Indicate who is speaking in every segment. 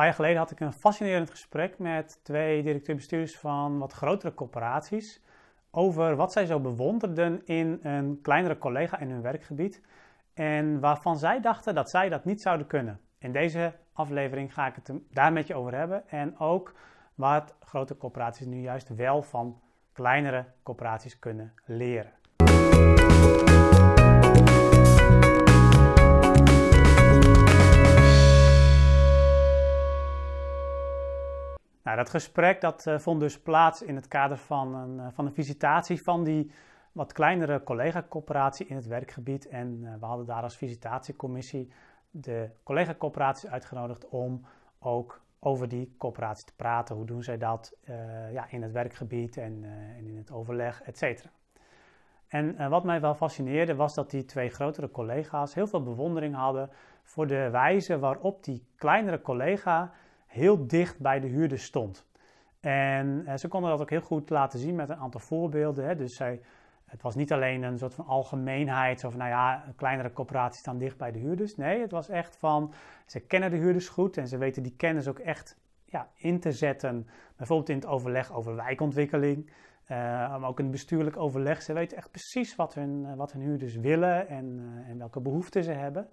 Speaker 1: paar jaar geleden had ik een fascinerend gesprek met twee directeur-bestuurders van wat grotere corporaties over wat zij zo bewonderden in een kleinere collega in hun werkgebied en waarvan zij dachten dat zij dat niet zouden kunnen. In deze aflevering ga ik het daar met je over hebben en ook wat grote corporaties nu juist wel van kleinere corporaties kunnen leren. Dat gesprek dat, uh, vond dus plaats in het kader van een, uh, van een visitatie van die wat kleinere collega-coöperatie in het werkgebied. En uh, we hadden daar als visitatiecommissie de collega-coöperaties uitgenodigd om ook over die coöperatie te praten. Hoe doen zij dat ja, in het werkgebied en, en, in het overleg, et cetera. En wat mij wel fascineerde was dat die twee grotere collega's heel veel bewondering hadden voor de wijze waarop die kleinere collega heel dicht bij de huurder stond. En eh, ze konden dat ook heel goed laten zien met een aantal voorbeelden. Hè. Dus zij, het was niet alleen een soort van algemeenheid, of nou ja, kleinere corporaties staan dicht bij de huurders. Nee, het was echt van, ze kennen de huurders goed en ze weten die kennis ook echt ja, in te zetten. Bijvoorbeeld in het overleg over wijkontwikkeling, uh, maar ook in het bestuurlijk overleg. Ze weten echt precies wat hun, uh, wat hun huurders willen en, en welke behoeften ze hebben.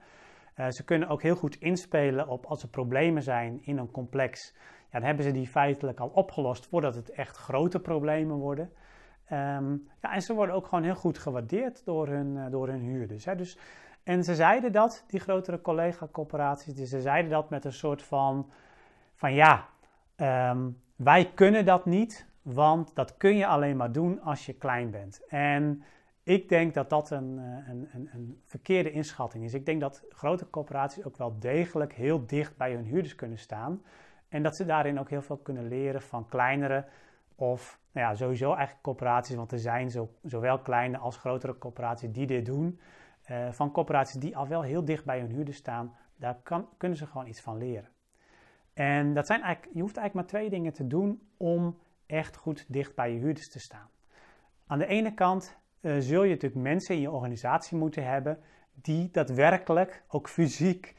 Speaker 1: Uh, ze kunnen ook heel goed inspelen op als er problemen zijn in een complex. Ja, dan hebben ze die feitelijk al opgelost voordat het echt grote problemen worden. Um, ja, en ze worden ook gewoon heel goed gewaardeerd door hun, uh, door hun huurders. Hè. Dus, en ze zeiden dat, die grotere collega-corporaties, dus ze zeiden dat met een soort van, van ja, um, wij kunnen dat niet, want dat kun je alleen maar doen als je klein bent. En ik denk dat dat een, eh, een, een, een, verkeerde inschatting is. Ik denk dat grote corporaties ook wel degelijk heel dicht bij hun huurders kunnen staan. En dat ze daarin ook heel veel kunnen leren van kleinere of nou ja, sowieso eigenlijk corporaties. Want er zijn zo, zowel kleine als grotere corporaties die dit doen. Uh, van corporaties die al wel heel dicht bij hun huurders staan. Daar kunnen ze gewoon iets van leren. En dat zijn eigenlijk, je hoeft eigenlijk maar twee dingen te doen om echt goed dicht bij je huurders te staan. Aan de ene kant uh, zul je natuurlijk mensen in je organisatie moeten hebben die daadwerkelijk ook fysiek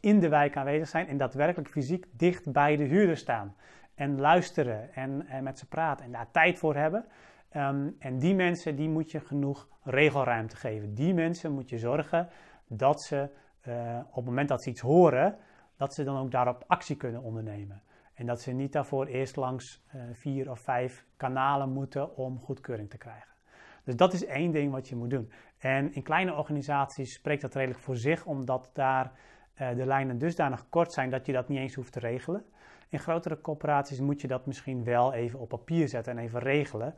Speaker 1: in de wijk aanwezig zijn en daadwerkelijk fysiek dicht bij de huurder staan. En luisteren en, en met ze praten en daar tijd voor hebben. Um, en die mensen die moet je genoeg regelruimte geven. Die mensen moet je zorgen dat ze uh, op het moment dat ze iets horen, dat ze dan ook daarop actie kunnen ondernemen. En dat ze niet daarvoor eerst langs uh, vier of vijf kanalen moeten om goedkeuring te krijgen. Dus dat is één ding wat je moet doen. En in kleine organisaties spreekt dat redelijk voor zich, omdat daar uh, de lijnen dusdanig kort zijn dat je dat niet eens hoeft te regelen. In grotere corporaties moet je dat misschien wel even op papier zetten en even regelen.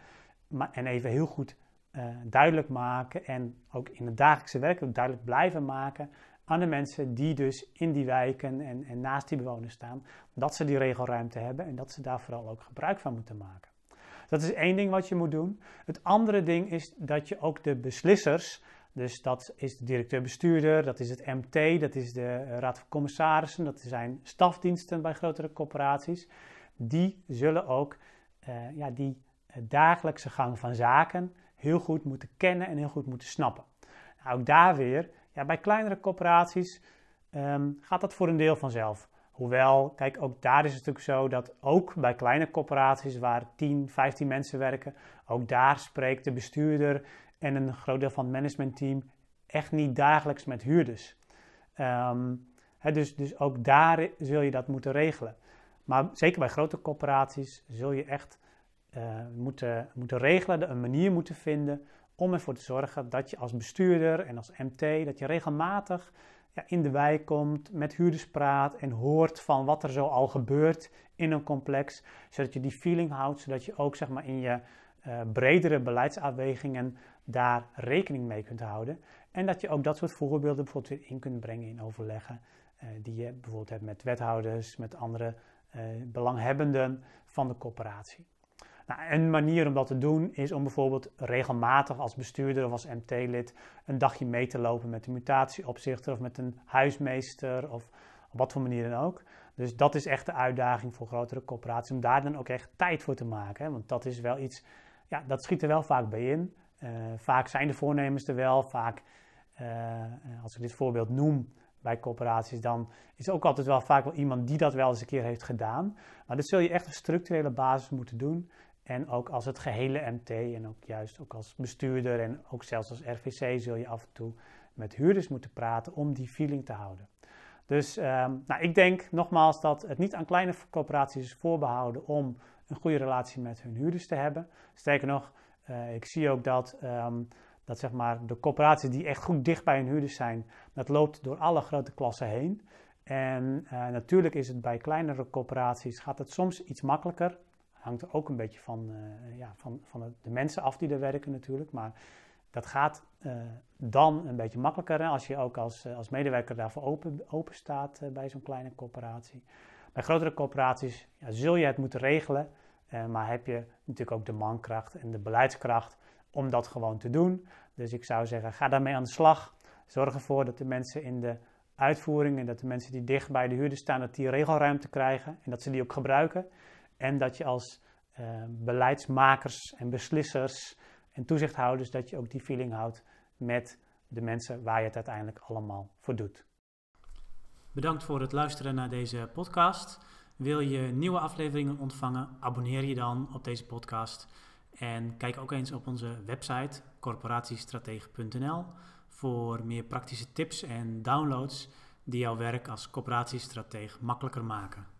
Speaker 1: Maar, en even heel goed uh, duidelijk maken en ook in het dagelijkse werk duidelijk blijven maken aan de mensen die dus in die wijken en, en naast die bewoners staan, dat ze die regelruimte hebben en dat ze daar vooral ook gebruik van moeten maken. Dat is één ding wat je moet doen. Het andere ding is dat je ook de beslissers, dus dat is de directeur-bestuurder, dat is het MT, dat is de Raad van Commissarissen, dat zijn stafdiensten bij grotere corporaties, die zullen ook uh, ja, die dagelijkse gang van zaken heel goed moeten kennen en heel goed moeten snappen. Nou, ook daar weer, ja, bij kleinere corporaties um, gaat dat voor een deel vanzelf. Hoewel, kijk, ook daar is het natuurlijk zo dat ook bij kleine corporaties waar 10, 15 mensen werken, ook daar spreekt de bestuurder en een groot deel van het managementteam echt niet dagelijks met huurders. Um, dus, dus ook daar zul je dat moeten regelen. Maar zeker bij grote corporaties zul je echt uh, moeten, moeten regelen, een manier moeten vinden om ervoor te zorgen dat je als bestuurder en als MT, dat je regelmatig in de wijk komt, met huurders praat en hoort van wat er zo al gebeurt in een complex. Zodat je die feeling houdt, zodat je ook zeg maar, in je uh, bredere beleidsafwegingen daar rekening mee kunt houden. En dat je ook dat soort voorbeelden bijvoorbeeld weer in kunt brengen in overleggen. Uh, die je bijvoorbeeld hebt met wethouders, met andere uh, belanghebbenden van de corporatie. Nou, een manier om dat te doen is om bijvoorbeeld regelmatig als bestuurder of als MT-lid een dagje mee te lopen met een mutatieopzichter of met een huismeester of op wat voor manier dan ook. Dus dat is echt de uitdaging voor grotere corporaties om daar dan ook echt tijd voor te maken. Want dat is wel iets, ja, dat schiet er wel vaak bij in. Uh, vaak zijn de voornemens er wel, vaak, uh, als ik dit voorbeeld noem, bij corporaties, dan is er ook altijd wel vaak wel iemand die dat wel eens een keer heeft gedaan. Maar dit zul je echt op structurele basis moeten doen. En ook als het gehele MT en ook juist ook als bestuurder en ook zelfs als RVC zul je af en toe met huurders moeten praten om die feeling te houden. Dus ehm, nou, ik denk nogmaals dat het niet aan kleine corporaties is voorbehouden om een goede relatie met hun huurders te hebben. Sterker nog, uh, ik zie ook dat, um, dat zeg maar, de corporaties die echt goed dicht bij hun huurders zijn, dat loopt door alle grote klassen heen. En uh, natuurlijk is het bij kleinere corporaties, gaat het soms iets makkelijker. Hangt ook een beetje van, uh, ja, van, van de mensen af die er werken natuurlijk. Maar dat gaat uh, dan een beetje makkelijker als je ook als, als medewerker daarvoor open, open staat bij zo'n kleine corporatie. Bij grotere corporaties ja, zul je het moeten regelen. Maar heb je natuurlijk ook de mankracht en de beleidskracht om dat gewoon te doen. Dus ik zou zeggen, ga daarmee aan de slag. Zorg ervoor dat de mensen in de uitvoering en dat de mensen die dicht bij de huurder staan, dat die regelruimte krijgen en dat ze die ook gebruiken. En dat je als uh, beleidsmakers en beslissers en toezichthouders, dat je ook die feeling houdt met de mensen waar je het uiteindelijk allemaal voor doet.
Speaker 2: Bedankt voor het luisteren naar deze podcast. Wil je nieuwe afleveringen ontvangen? Abonneer je dan op deze podcast. En kijk ook eens op onze website corporatiestratege.nl voor meer praktische tips en downloads die jouw werk als corporatiestratege makkelijker maken.